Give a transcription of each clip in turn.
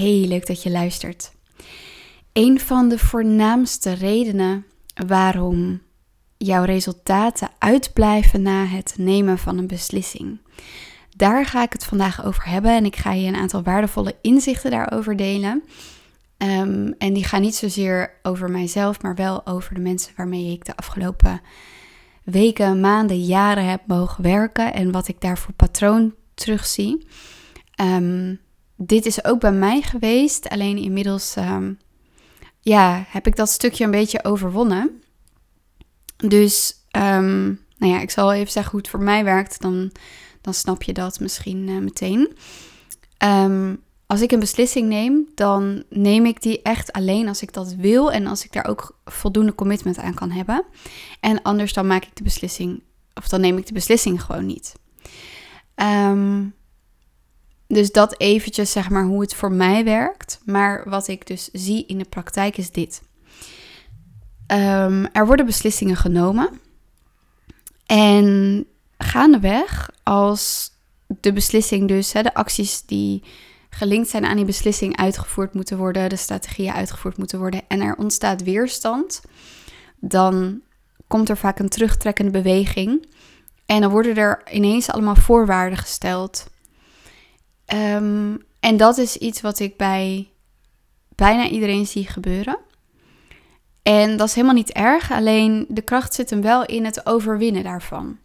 Hey, leuk dat je luistert. Een van de voornaamste redenen waarom jouw resultaten uitblijven na het nemen van een beslissing. Daar ga ik het vandaag over hebben en ik ga je een aantal waardevolle inzichten daarover delen. Ehm, en die gaan niet zozeer over mijzelf, maar wel over de mensen waarmee ik de afgelopen weken, maanden, jaren heb mogen werken en wat ik daar voor patroon terugzie. Um, dit is ook bij mij geweest. Alleen inmiddels um, ja, heb ik dat stukje een beetje overwonnen. Dus um, nou ja, ik zal even zeggen hoe het voor mij werkt. Dan, dan snap je dat misschien uh, meteen. Um, als ik een beslissing neem, dan neem ik die echt alleen als ik dat wil en als ik daar ook voldoende commitment aan kan hebben. En anders dan maak ik de beslissing, of dan neem ik de beslissing gewoon niet. Um, dus dat eventjes zeg maar hoe het voor mij werkt. Maar wat ik dus zie in de praktijk is dit. Um, er worden beslissingen genomen. En gaandeweg, als de beslissing dus, hè, de acties die gelinkt zijn aan die beslissing uitgevoerd moeten worden, de strategieën uitgevoerd moeten worden en er ontstaat weerstand, dan komt er vaak een terugtrekkende beweging. En dan worden er ineens allemaal voorwaarden gesteld. Um, en dat is iets wat ik bij bijna iedereen zie gebeuren. En dat is helemaal niet erg, alleen de kracht zit hem wel in het overwinnen daarvan.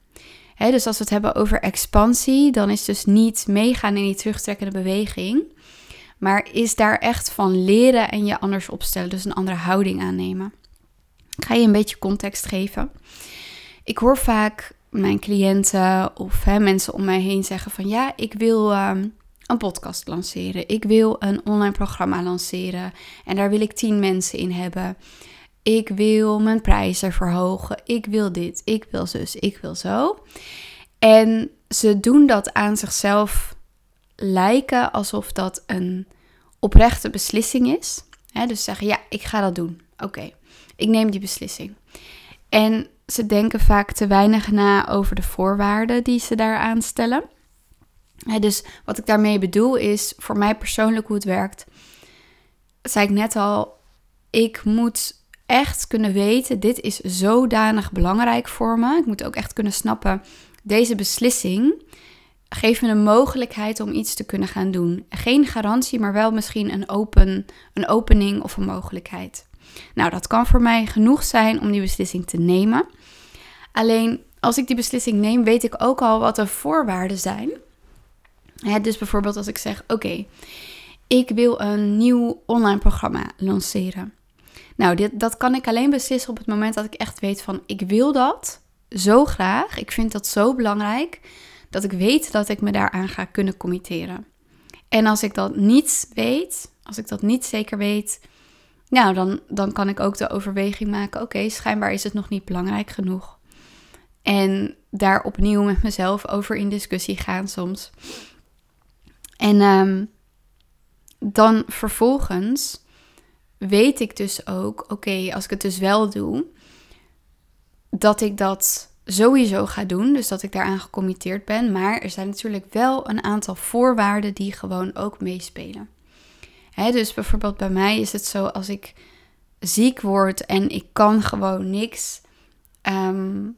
dus als we het hebben over expansie, dan is dus niet meegaan in die terugtrekkende beweging, maar is daar echt van leren en je anders opstellen, dus een andere houding aannemen. Ik ga je een beetje context geven. Ik hoor vaak mijn cliënten of mensen om mij heen zeggen van ja, ik wil um, een podcast lanceren. Ik wil een online programma lanceren en daar wil ik tien mensen in hebben. Ik wil mijn prijzen verhogen. Ik wil dit, ik wil zus, ik wil zo. En ze doen dat aan zichzelf lijken alsof dat een oprechte beslissing is. dus zeggen, ja, ik ga dat doen. Oké, ik neem die beslissing. En ze denken vaak te weinig na over de voorwaarden die ze daaraan stellen dus wat ik daarmee bedoel is, voor mij persoonlijk hoe het werkt, zei ik net al, ik moet echt kunnen weten, dit is zodanig belangrijk voor me. Ik moet ook echt kunnen snappen, deze beslissing geeft me de mogelijkheid om iets te kunnen gaan doen. Geen garantie, maar wel misschien een, open, een opening of een mogelijkheid. Nou, dat kan voor mij genoeg zijn om die beslissing te nemen. Alleen als ik die beslissing neem, weet ik ook al wat de voorwaarden zijn dus bijvoorbeeld als ik zeg: Oké, ik wil een nieuw online programma lanceren. Nou, dit, dat kan ik alleen beslissen op het moment dat ik echt weet van ik wil dat zo graag. Ik vind dat zo belangrijk dat ik weet dat ik me daaraan ga kunnen committeren. En als ik dat niet weet, als ik dat niet zeker weet, nou, dan, dan kan ik ook de overweging maken: oké, schijnbaar is het nog niet belangrijk genoeg. En daar opnieuw met mezelf over in discussie gaan soms. En um, dan vervolgens weet ik dus ook, oké, als ik het dus wel doe, dat ik dat sowieso ga doen. Dus dat ik daaraan gecommitteerd ben. Maar er zijn natuurlijk wel een aantal voorwaarden die gewoon ook meespelen. Hè, dus bijvoorbeeld bij mij is het zo als ik ziek word en ik kan gewoon niks. Um,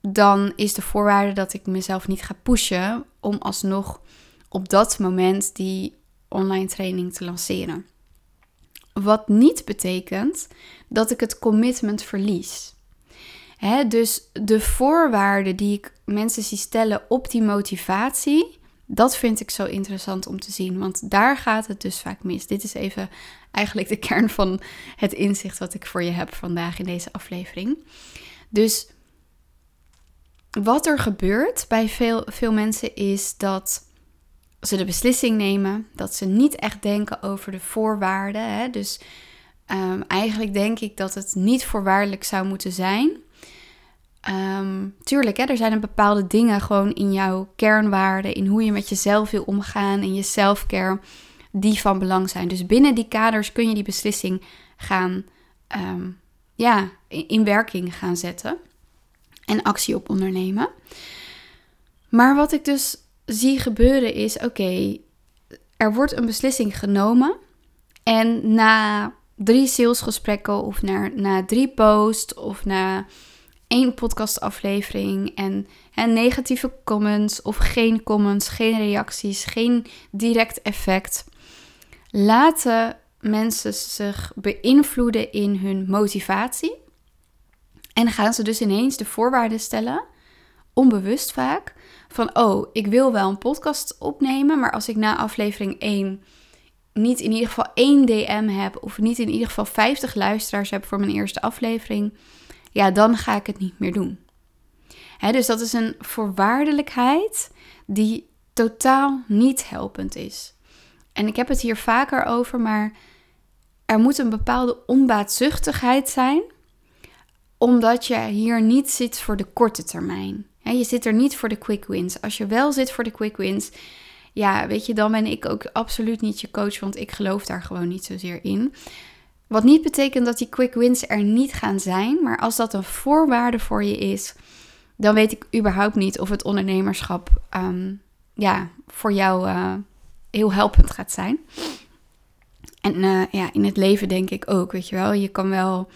dan is de voorwaarde dat ik mezelf niet ga pushen om alsnog op dat moment die online training te lanceren. Wat niet betekent dat ik het commitment verlies. dus de voorwaarden die ik mensen zie stellen op die motivatie, dat vind ik zo interessant om te zien. Want daar gaat het dus vaak mis. Dit is even eigenlijk de kern van het inzicht wat ik voor je heb vandaag in deze aflevering. Dus wat er gebeurt bij veel, veel mensen is dat ze de beslissing nemen, dat ze niet echt denken over de voorwaarden. Hè? Dus um, eigenlijk denk ik dat het niet voorwaardelijk zou moeten zijn. Um, tuurlijk, hè, er zijn een bepaalde dingen gewoon in jouw kernwaarden, in hoe je met jezelf wil omgaan, in je selfcare, die van belang zijn. Dus binnen die kaders kun je die beslissing gaan, um, ja, in werking gaan zetten en actie op ondernemen. Maar wat ik dus zie gebeuren is: oké, er wordt een beslissing genomen. En na drie salesgesprekken of na, na drie posts of na één podcastaflevering en, en negatieve comments of geen comments, geen reacties, geen direct effect, laten mensen zich beïnvloeden in hun motivatie. En gaan ze dus ineens de voorwaarden stellen, onbewust vaak, van oh, ik wil wel een podcast opnemen, maar als ik na aflevering 1 niet in ieder geval één DM heb of niet in ieder geval 50 luisteraars heb voor mijn eerste aflevering, ja, dan ga ik het niet meer doen. dus dat is een voorwaardelijkheid die totaal niet helpend is. En ik heb het hier vaker over, maar er moet een bepaalde onbaatzuchtigheid zijn, omdat je hier niet zit voor de korte termijn. Je zit er niet voor de quick wins. Als je wel zit voor de quick wins, ja, weet je, dan ben ik ook absoluut niet je coach, want ik geloof daar gewoon niet zozeer in. Wat niet betekent dat die quick wins er niet gaan zijn, maar als dat een voorwaarde voor je is, dan weet ik überhaupt niet of het ondernemerschap ehm, ja, voor jou uh, heel helpend gaat zijn. En uh, ja, in het leven denk ik ook, weet je wel. Je kan wel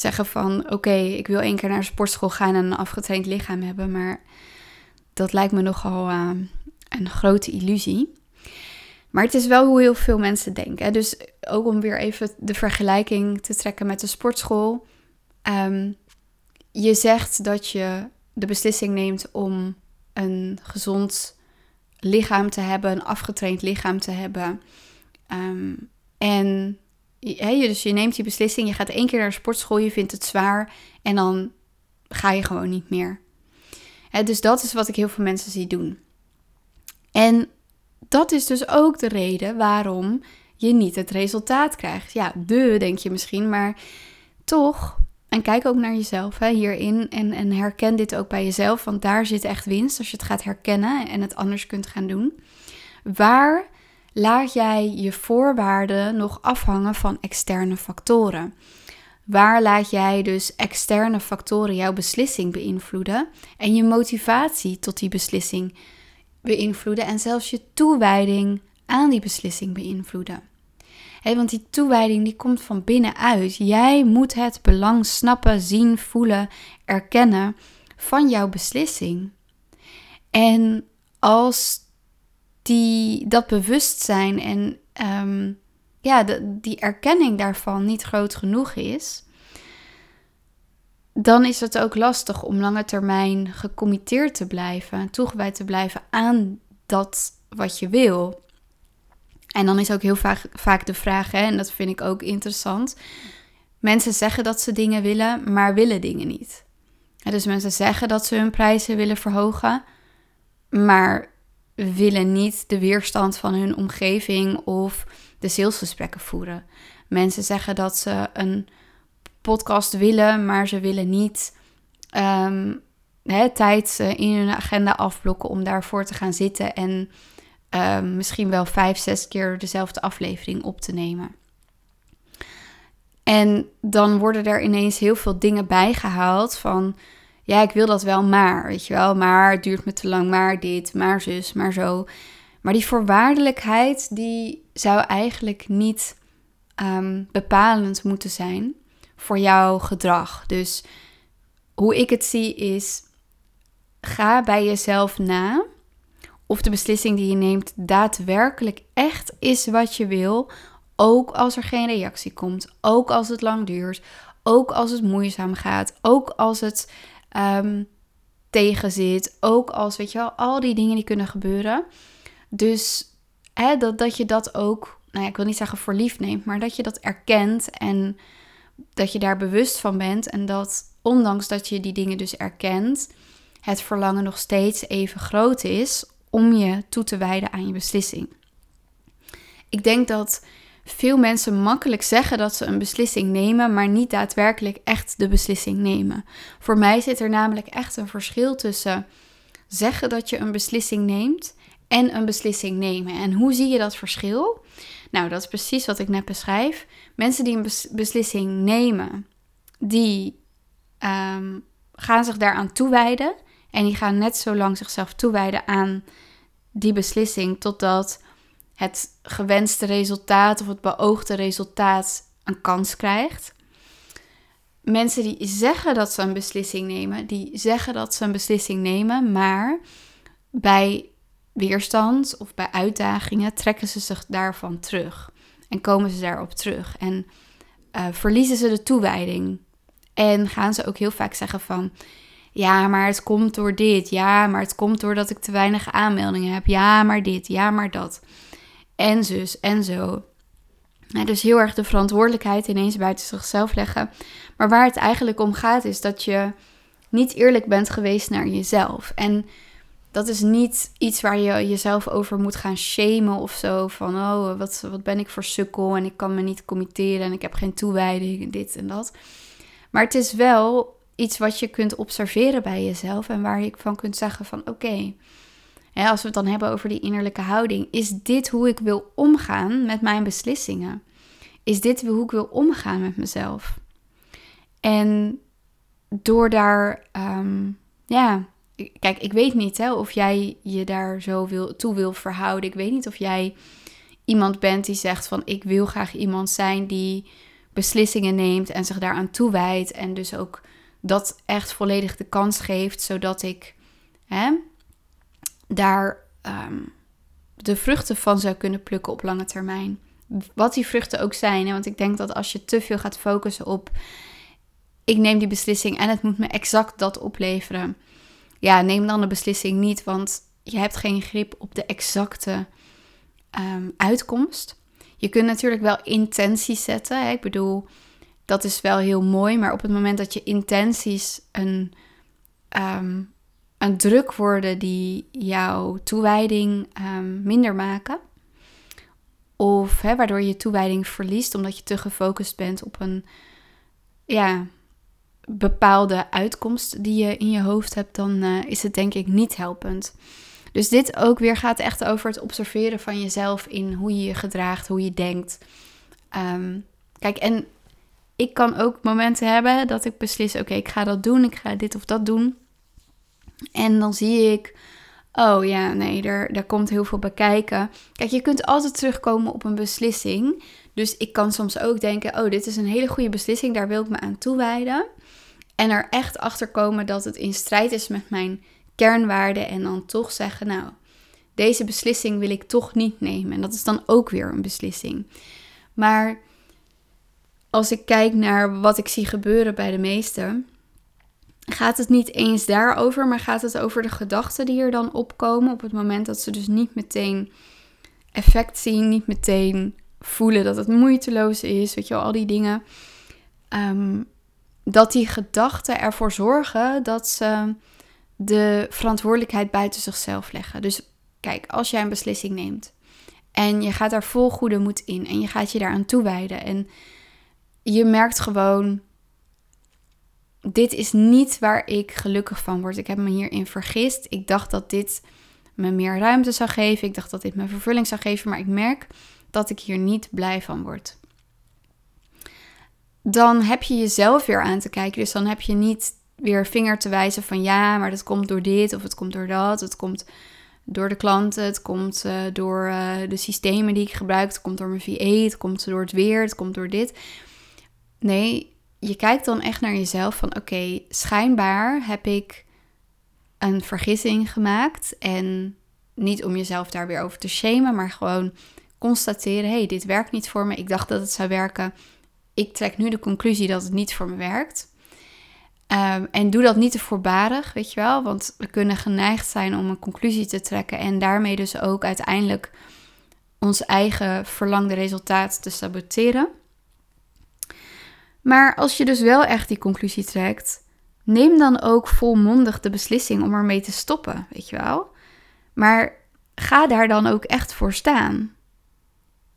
zeggen van, oké, ik wil één keer naar de sportschool gaan en een afgetraind lichaam hebben, maar dat lijkt me nogal uh, een grote illusie. Maar het is wel hoe heel veel mensen denken. Dus ook om weer even de vergelijking te trekken met de sportschool. Um, je zegt dat je de beslissing neemt om een gezond lichaam te hebben, een afgetraind lichaam te hebben. Um, en dus je neemt die beslissing, je gaat één keer naar de sportschool, je vindt het zwaar en dan ga je gewoon niet meer. dus dat is wat ik heel veel mensen zie doen. En dat is dus ook de reden waarom je niet het resultaat krijgt. Ja, de denk je misschien, maar toch. En kijk ook naar jezelf hierin en, en herken dit ook bij jezelf, want daar zit echt winst als je het gaat herkennen en het anders kunt gaan doen. Waar laat jij je voorwaarden nog afhangen van externe factoren? Waar laat jij dus externe factoren jouw beslissing beïnvloeden en je motivatie tot die beslissing beïnvloeden en zelfs je toewijding aan die beslissing beïnvloeden. Hey, want die toewijding die komt van binnenuit. Jij moet het belang snappen, zien, voelen, erkennen van jouw beslissing. En als die, dat bewustzijn en ehm, ja, de, die erkenning daarvan niet groot genoeg is, dan is het ook lastig om lange termijn gecommitteerd te blijven, toegewijd te blijven aan dat wat je wil. En dan is ook heel vaak, vaak de vraag, hè, en dat vind ik ook interessant. Mensen zeggen dat ze dingen willen, maar willen dingen niet. dus mensen zeggen dat ze hun prijzen willen verhogen, maar willen niet de weerstand van hun omgeving of de salesgesprekken voeren. Mensen zeggen dat ze een podcast willen, maar ze willen niet um, hè, tijd eh, in hun agenda afblokken om daarvoor te gaan zitten en um, misschien wel vijf, zes keer dezelfde aflevering op te nemen. En dan worden er ineens heel veel dingen bijgehaald van, ja, ik wil dat wel, maar, weet je wel, maar het duurt me te lang, maar dit, maar zus, maar zo. Maar die voorwaardelijkheid, die zou eigenlijk niet um, bepalend moeten zijn voor jouw gedrag. Dus hoe ik het zie is, ga bij jezelf na of de beslissing die je neemt daadwerkelijk echt is wat je wil, ook als er geen reactie komt, ook als het lang duurt, ook als het moeizaam gaat, ook als het um, tegen zit, ook als, weet je wel, al die dingen die kunnen gebeuren. Dus hè, dat, dat je dat ook, nou ja, ik wil niet zeggen voor lief neemt, maar dat je dat erkent en dat je daar bewust van bent en dat ondanks dat je die dingen dus erkent, het verlangen nog steeds even groot is om je toe te wijden aan je beslissing. Ik denk dat veel mensen makkelijk zeggen dat ze een beslissing nemen, maar niet daadwerkelijk echt de beslissing nemen. Voor mij zit er namelijk echt een verschil tussen zeggen dat je een beslissing neemt en een beslissing nemen. En hoe zie je dat verschil? Nou, dat is precies wat ik net beschrijf. Mensen die een beslissing nemen, die um, gaan zich daaraan toewijden. En die gaan net zo lang zichzelf toewijden aan die beslissing totdat het gewenste resultaat of het beoogde resultaat een kans krijgt. Mensen die zeggen dat ze een beslissing nemen, die zeggen dat ze een beslissing nemen, maar bij weerstand of bij uitdagingen trekken ze zich daarvan terug en komen ze daarop terug en uh, verliezen ze de toewijding. En gaan ze ook heel vaak zeggen van, ja, maar het komt door dit, ja, maar het komt doordat ik te weinig aanmeldingen heb, ja, maar dit, ja, maar dat. En zus en zo. dus heel erg de verantwoordelijkheid ineens buiten zichzelf leggen. Maar waar het eigenlijk om gaat is dat je niet eerlijk bent geweest naar jezelf. En dat is niet iets waar je jezelf over moet gaan shamen of zo. Van, oh, wat, wat ben ik voor sukkel en ik kan me niet committeren en ik heb geen toewijding en dit en dat. Maar het is wel iets wat je kunt observeren bij jezelf en waar je van kunt zeggen van, oké, als we het dan hebben over die innerlijke houding, is dit hoe ik wil omgaan met mijn beslissingen? Is dit hoe ik wil omgaan met mezelf? En door daar, ehm, ja, kijk, ik weet niet hè, of jij je daar zo wil, toe wil verhouden. Ik weet niet of jij iemand bent die zegt van ik wil graag iemand zijn die beslissingen neemt en zich daaraan toewijdt. En dus ook dat echt volledig de kans geeft, zodat ik hè, daar ehm, de vruchten van zou kunnen plukken op lange termijn. Wat die vruchten ook zijn. Hè? Want ik denk dat als je te veel gaat focussen op ik neem die beslissing en het moet me exact dat opleveren. Ja, neem dan de beslissing niet, want je hebt geen grip op de exacte um, uitkomst. Je kunt natuurlijk wel intenties zetten. Hè? Ik bedoel, dat is wel heel mooi, maar op het moment dat je intenties een, ehm, een druk worden die jouw toewijding um, minder maken, of waardoor je toewijding verliest omdat je te gefocust bent op een ja, bepaalde uitkomst die je in je hoofd hebt, dan uh, is het denk ik niet helpend. Dus dit ook weer gaat echt over het observeren van jezelf in hoe je je gedraagt, hoe je denkt. Um, kijk, en ik kan ook momenten hebben dat ik beslis: oké, ik ga dat doen, ik ga dit of dat doen. En dan zie ik, oh ja, nee, er, daar komt heel veel bij kijken. Kijk, je kunt altijd terugkomen op een beslissing. Dus ik kan soms ook denken: oh, dit is een hele goede beslissing, daar wil ik me aan toewijden. En er echt achter komen dat het in strijd is met mijn kernwaarden. En dan toch zeggen: nou, deze beslissing wil ik toch niet nemen. En dat is dan ook weer een beslissing. Maar als ik kijk naar wat ik zie gebeuren bij de meesten, gaat het niet eens daarover, maar gaat het over de gedachten die er dan opkomen op het moment dat ze dus niet meteen effect zien, niet meteen voelen dat het moeiteloos is, weet je wel, al die dingen. Ehm, dat die gedachten ervoor zorgen dat ze de verantwoordelijkheid buiten zichzelf leggen. Dus kijk, als jij een beslissing neemt en je gaat daar vol goede moed in en je gaat je daaraan toewijden en je merkt gewoon, dit is niet waar ik gelukkig van word. Ik heb me hierin vergist. Ik dacht dat dit me meer ruimte zou geven. Ik dacht dat dit me vervulling zou geven. Maar ik merk dat ik hier niet blij van word. Dan heb je jezelf weer aan te kijken. Dus dan heb je niet weer vinger te wijzen van ja, maar dat komt door dit of het komt door dat. Het komt door de klanten, het komt uh, door uh, de systemen die ik gebruik, het komt door mijn VA, het komt door het weer, het komt door dit. Nee, je kijkt dan echt naar jezelf van oké, schijnbaar heb ik een vergissing gemaakt. En niet om jezelf daar weer over te shamen, maar gewoon constateren: hé, hey, dit werkt niet voor me. Ik dacht dat het zou werken. Ik trek nu de conclusie dat het niet voor me werkt. Um, en doe dat niet te voorbarig, weet je wel. Want we kunnen geneigd zijn om een conclusie te trekken en daarmee dus ook uiteindelijk ons eigen verlangde resultaat te saboteren. Maar als je dus wel echt die conclusie trekt, neem dan ook volmondig de beslissing om ermee te stoppen, weet je wel. Maar ga daar dan ook echt voor staan.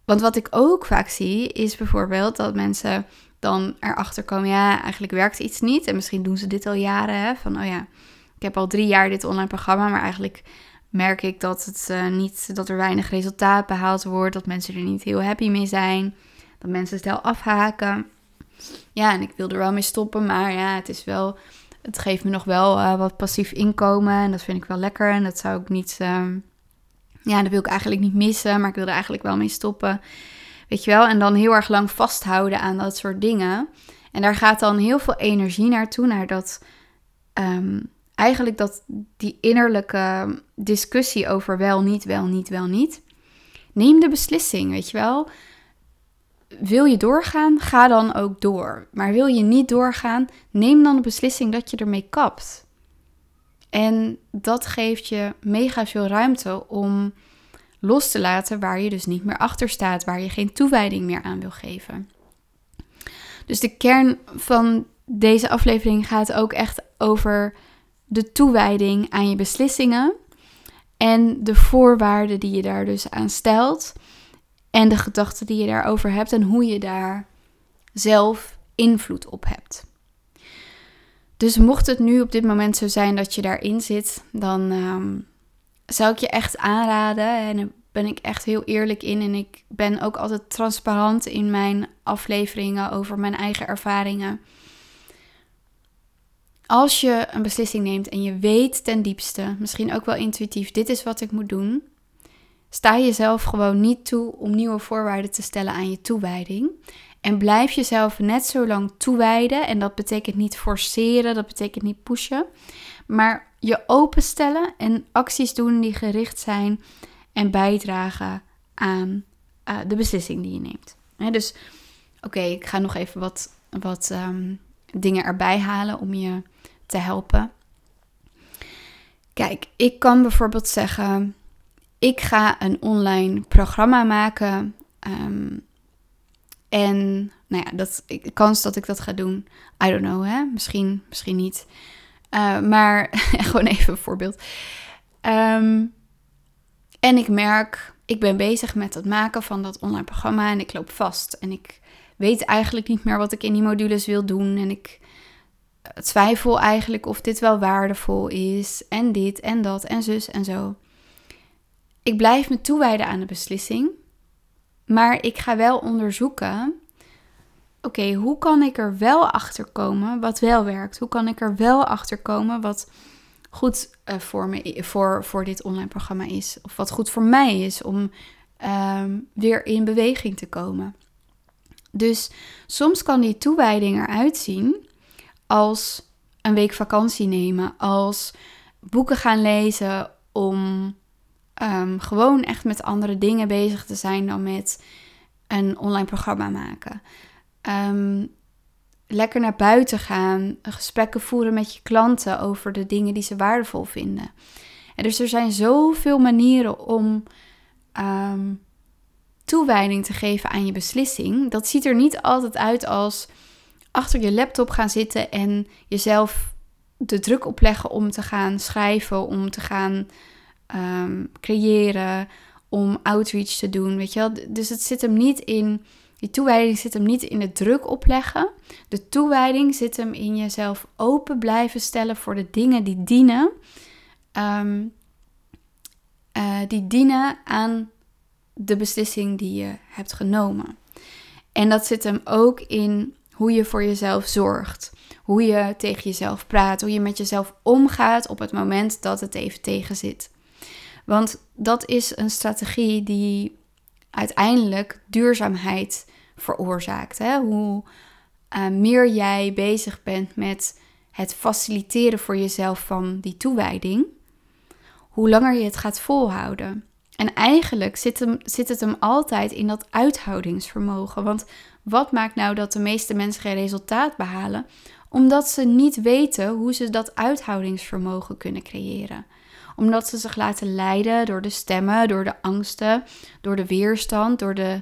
Want wat ik ook vaak zie, is bijvoorbeeld dat mensen dan erachter komen, ja, eigenlijk werkt iets niet. En misschien doen ze dit al jaren, hè, van, oh ja, ik heb al drie jaar dit online programma, maar eigenlijk merk ik dat, het, uh, niet, dat er weinig resultaat behaald wordt, dat mensen er niet heel happy mee zijn, dat mensen stel afhaken. Ja, en ik wil er wel mee stoppen, maar ja, het is wel. Het geeft me nog wel uh, wat passief inkomen. En dat vind ik wel lekker. En dat zou ik niet. Uh, Ja, dat wil ik eigenlijk niet missen, maar ik wil er eigenlijk wel mee stoppen. Weet je wel? En dan heel erg lang vasthouden aan dat soort dingen. En daar gaat dan heel veel energie naartoe, naar dat. Ehm, eigenlijk dat die innerlijke discussie over wel, niet, wel, niet, wel, niet. Neem de beslissing, weet je wel. Wil je doorgaan, ga dan ook door. Maar wil je niet doorgaan, neem dan de beslissing dat je ermee kapt. En dat geeft je mega veel ruimte om los te laten waar je dus niet meer achter staat, waar je geen toewijding meer aan wil geven. Dus de kern van deze aflevering gaat ook echt over de toewijding aan je beslissingen en de voorwaarden die je daar dus aan stelt en de gedachten die je daarover hebt en hoe je daar zelf invloed op hebt. Dus mocht het nu op dit moment zo zijn dat je daarin zit, dan ehm, zou ik je echt aanraden. En ben ik echt heel eerlijk in. En ik ben ook altijd transparant in mijn afleveringen over mijn eigen ervaringen. Als je een beslissing neemt en je weet ten diepste, misschien ook wel intuïtief, dit is wat ik moet doen, sta jezelf gewoon niet toe om nieuwe voorwaarden te stellen aan je toewijding. En blijf jezelf net zo lang toewijden. En dat betekent niet forceren, dat betekent niet pushen. Maar je openstellen en acties doen die gericht zijn en bijdragen aan uh, de beslissing die je neemt. dus oké, ik ga nog even wat, wat um, dingen erbij halen om je te helpen. Kijk, ik kan bijvoorbeeld zeggen: ik ga een online programma maken. Um, en nou ja, dat, de kans dat ik dat ga doen, I don't know, hè? Misschien, misschien niet. Uh, maar gewoon even een voorbeeld. Um, en ik merk, ik ben bezig met het maken van dat online programma en ik loop vast. En ik weet eigenlijk niet meer wat ik in die modules wil doen. En ik twijfel eigenlijk of dit wel waardevol is. En dit en dat en zus en zo. Ik blijf me toewijden aan de beslissing. Maar ik ga wel onderzoeken. Oké, hoe kan ik er wel achter komen wat wel werkt? Hoe kan ik er wel achter komen wat goed uh, voor, me, voor, voor dit online programma is? Of wat goed voor mij is om ehm, weer in beweging te komen? Dus soms kan die toewijding eruit zien als een week vakantie nemen, als boeken gaan lezen om Ehm, gewoon echt met andere dingen bezig te zijn dan met een online programma maken. Ehm, lekker naar buiten gaan, gesprekken voeren met je klanten over de dingen die ze waardevol vinden. En dus er zijn zoveel manieren om um, toewijding te geven aan je beslissing. Dat ziet er niet altijd uit als achter je laptop gaan zitten en jezelf de druk opleggen om te gaan schrijven, om te gaan um, creëren, om outreach te doen, weet je wel. Dus het zit hem niet in, die toewijding zit hem niet in het druk opleggen. De toewijding zit hem in jezelf open blijven stellen voor de dingen die dienen, ehm, eh, die dienen aan de beslissing die je hebt genomen. En dat zit hem ook in hoe je voor jezelf zorgt. Hoe je tegen jezelf praat. Hoe je met jezelf omgaat op het moment dat het even tegen zit. Want dat is een strategie die uiteindelijk duurzaamheid veroorzaakt. Hè? Hoe uh, meer jij bezig bent met het faciliteren voor jezelf van die toewijding, hoe langer je het gaat volhouden. En eigenlijk zit, zit het hem altijd in dat uithoudingsvermogen. Want wat maakt nou dat de meeste mensen geen resultaat behalen? Omdat ze niet weten hoe ze dat uithoudingsvermogen kunnen creëren omdat ze zich laten leiden door de stemmen, door de angsten, door de weerstand, door de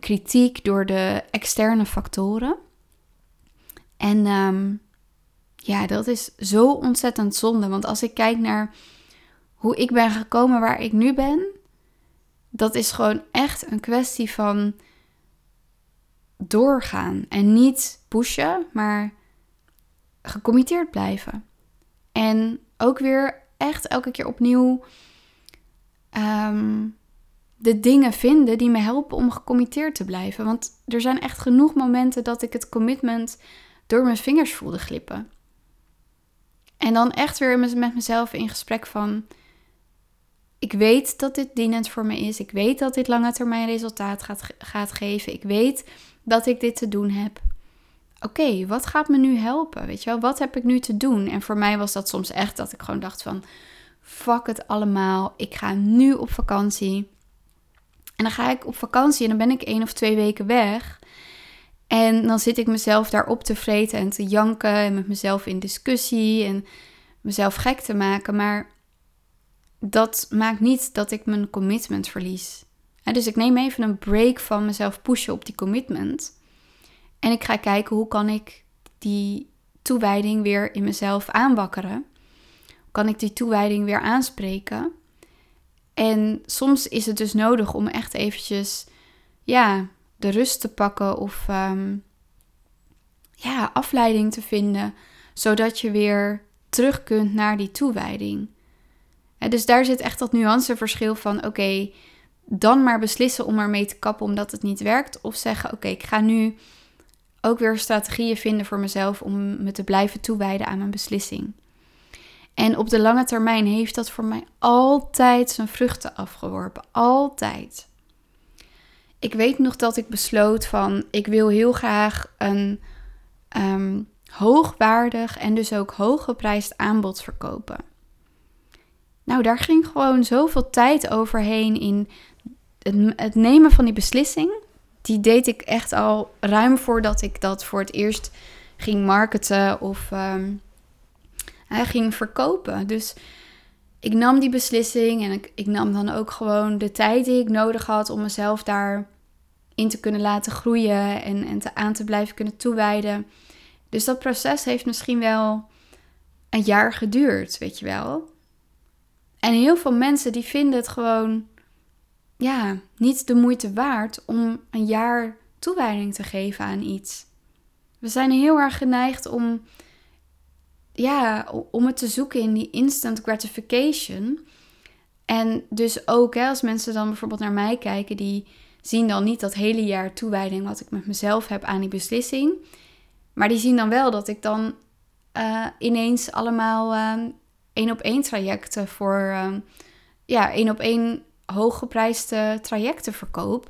kritiek, door de externe factoren. En ehm, ja, dat is zo ontzettend zonde. Want als ik kijk naar hoe ik ben gekomen waar ik nu ben, dat is gewoon echt een kwestie van doorgaan. En niet pushen, maar gecommitteerd blijven. En ook weer echt elke keer opnieuw ehm, de dingen vinden die me helpen om gecommitteerd te blijven. Want er zijn echt genoeg momenten dat ik het commitment door mijn vingers voelde glippen. En dan echt weer met mezelf in gesprek van... ik weet dat dit dienend voor me is. Ik weet dat dit lange termijn resultaat gaat, gaat geven. Ik weet dat ik dit te doen heb. Oké, wat gaat me nu helpen? Weet je wel, wat heb ik nu te doen? En voor mij was dat soms echt dat ik gewoon dacht van, fuck het allemaal. Ik ga nu op vakantie. En dan ga ik op vakantie en dan ben ik één of twee weken weg. En dan zit ik mezelf daarop te vreten en te janken en met mezelf in discussie en mezelf gek te maken. Maar dat maakt niet dat ik mijn commitment verlies. dus ik neem even een break van mezelf pushen op die commitment. En ik ga kijken hoe kan ik die toewijding weer in mezelf aanwakkeren. Kan ik die toewijding weer aanspreken? En soms is het dus nodig om echt eventjes ja, de rust te pakken of ehm, ja, afleiding te vinden, zodat je weer terug kunt naar die toewijding. dus daar zit echt dat nuanceverschil van: oké, dan maar beslissen om ermee te kappen omdat het niet werkt, of zeggen: oké, ik ga nu ook weer strategieën vinden voor mezelf om me te blijven toewijden aan mijn beslissing. En op de lange termijn heeft dat voor mij altijd zijn vruchten afgeworpen. Altijd. Ik weet nog dat ik besloot van ik wil heel graag een um, hoogwaardig en dus ook hooggeprijsd aanbod verkopen. Nou, daar ging gewoon zoveel tijd overheen in het nemen van die beslissing. Die deed ik echt al ruim voordat ik dat voor het eerst ging marketen of um, ging verkopen. Dus ik nam die beslissing en ik, ik nam dan ook gewoon de tijd die ik nodig had om mezelf daarin te kunnen laten groeien en, en te, aan te blijven kunnen toewijden. Dus dat proces heeft misschien wel een jaar geduurd, weet je wel. En heel veel mensen die vinden het gewoon ja, niet de moeite waard om een jaar toewijding te geven aan iets. We zijn heel erg geneigd om, ja, om het te zoeken in die instant gratification. En dus ook hè, als mensen dan bijvoorbeeld naar mij kijken, die zien dan niet dat hele jaar toewijding wat ik met mezelf heb aan die beslissing. Maar die zien dan wel dat ik dan uh, ineens allemaal uh, één op één trajecten voor uh, ja, één op één hooggeprijsde trajecten verkoop.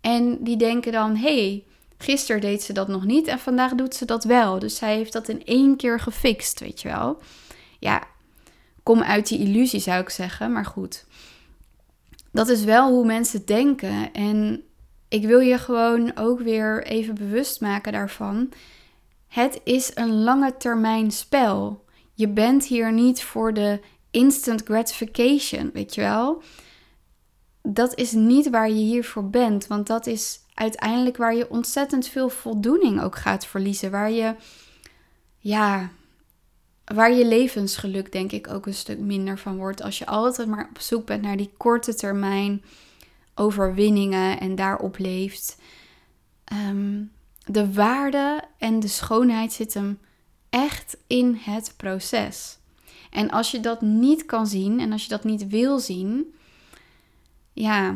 En die denken dan, hey, gisteren deed ze dat nog niet en vandaag doet ze dat wel. Dus zij heeft dat in één keer gefixt, weet je wel. Ja, kom uit die illusie zou ik zeggen, maar goed. Dat is wel hoe mensen denken en ik wil je gewoon ook weer even bewust maken daarvan. Het is een lange termijn spel. Je bent hier niet voor de instant gratification, weet je wel dat is niet waar je hiervoor bent. Want dat is uiteindelijk waar je ontzettend veel voldoening ook gaat verliezen. Waar je, ja, waar je levensgeluk denk ik ook een stuk minder van wordt. Als je altijd maar op zoek bent naar die korte termijn overwinningen en daarop leeft. Ehm, de waarde en de schoonheid zit hem echt in het proces. En als je dat niet kan zien en als je dat niet wil zien, ja,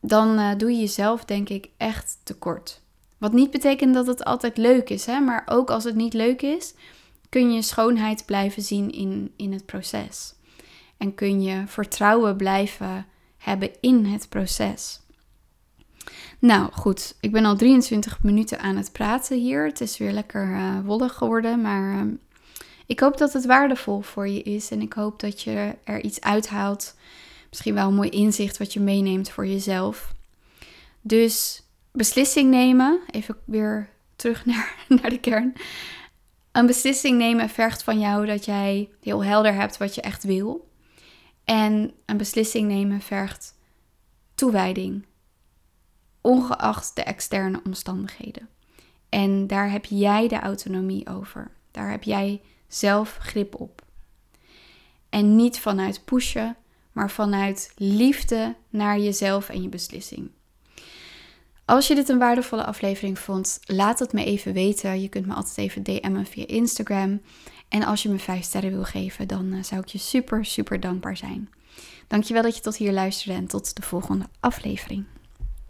dan uh, doe je jezelf denk ik echt tekort. Wat niet betekent dat het altijd leuk is, hè? maar ook als het niet leuk is, kun je schoonheid blijven zien in, in het proces. En kun je vertrouwen blijven hebben in het proces. Nou goed, ik ben al 23 minuten aan het praten hier. Het is weer lekker uh, wollig geworden, maar uh, ik hoop dat het waardevol voor je is en ik hoop dat je er iets uithaalt misschien wel een mooi inzicht wat je meeneemt voor jezelf. Dus beslissing nemen, even weer terug naar, naar de kern. Een beslissing nemen vergt van jou dat jij heel helder hebt wat je echt wil. En een beslissing nemen vergt toewijding, ongeacht de externe omstandigheden. En daar heb jij de autonomie over. Daar heb jij zelf grip op. En niet vanuit pushen, maar vanuit liefde naar jezelf en je beslissing. Als je dit een waardevolle aflevering vond, laat het me even weten. Je kunt me altijd even DM'en via Instagram. En als je me 5 sterren wil geven, dan eh, zou ik je super, super dankbaar zijn. Dankjewel dat je tot hier luisterde en tot de volgende aflevering.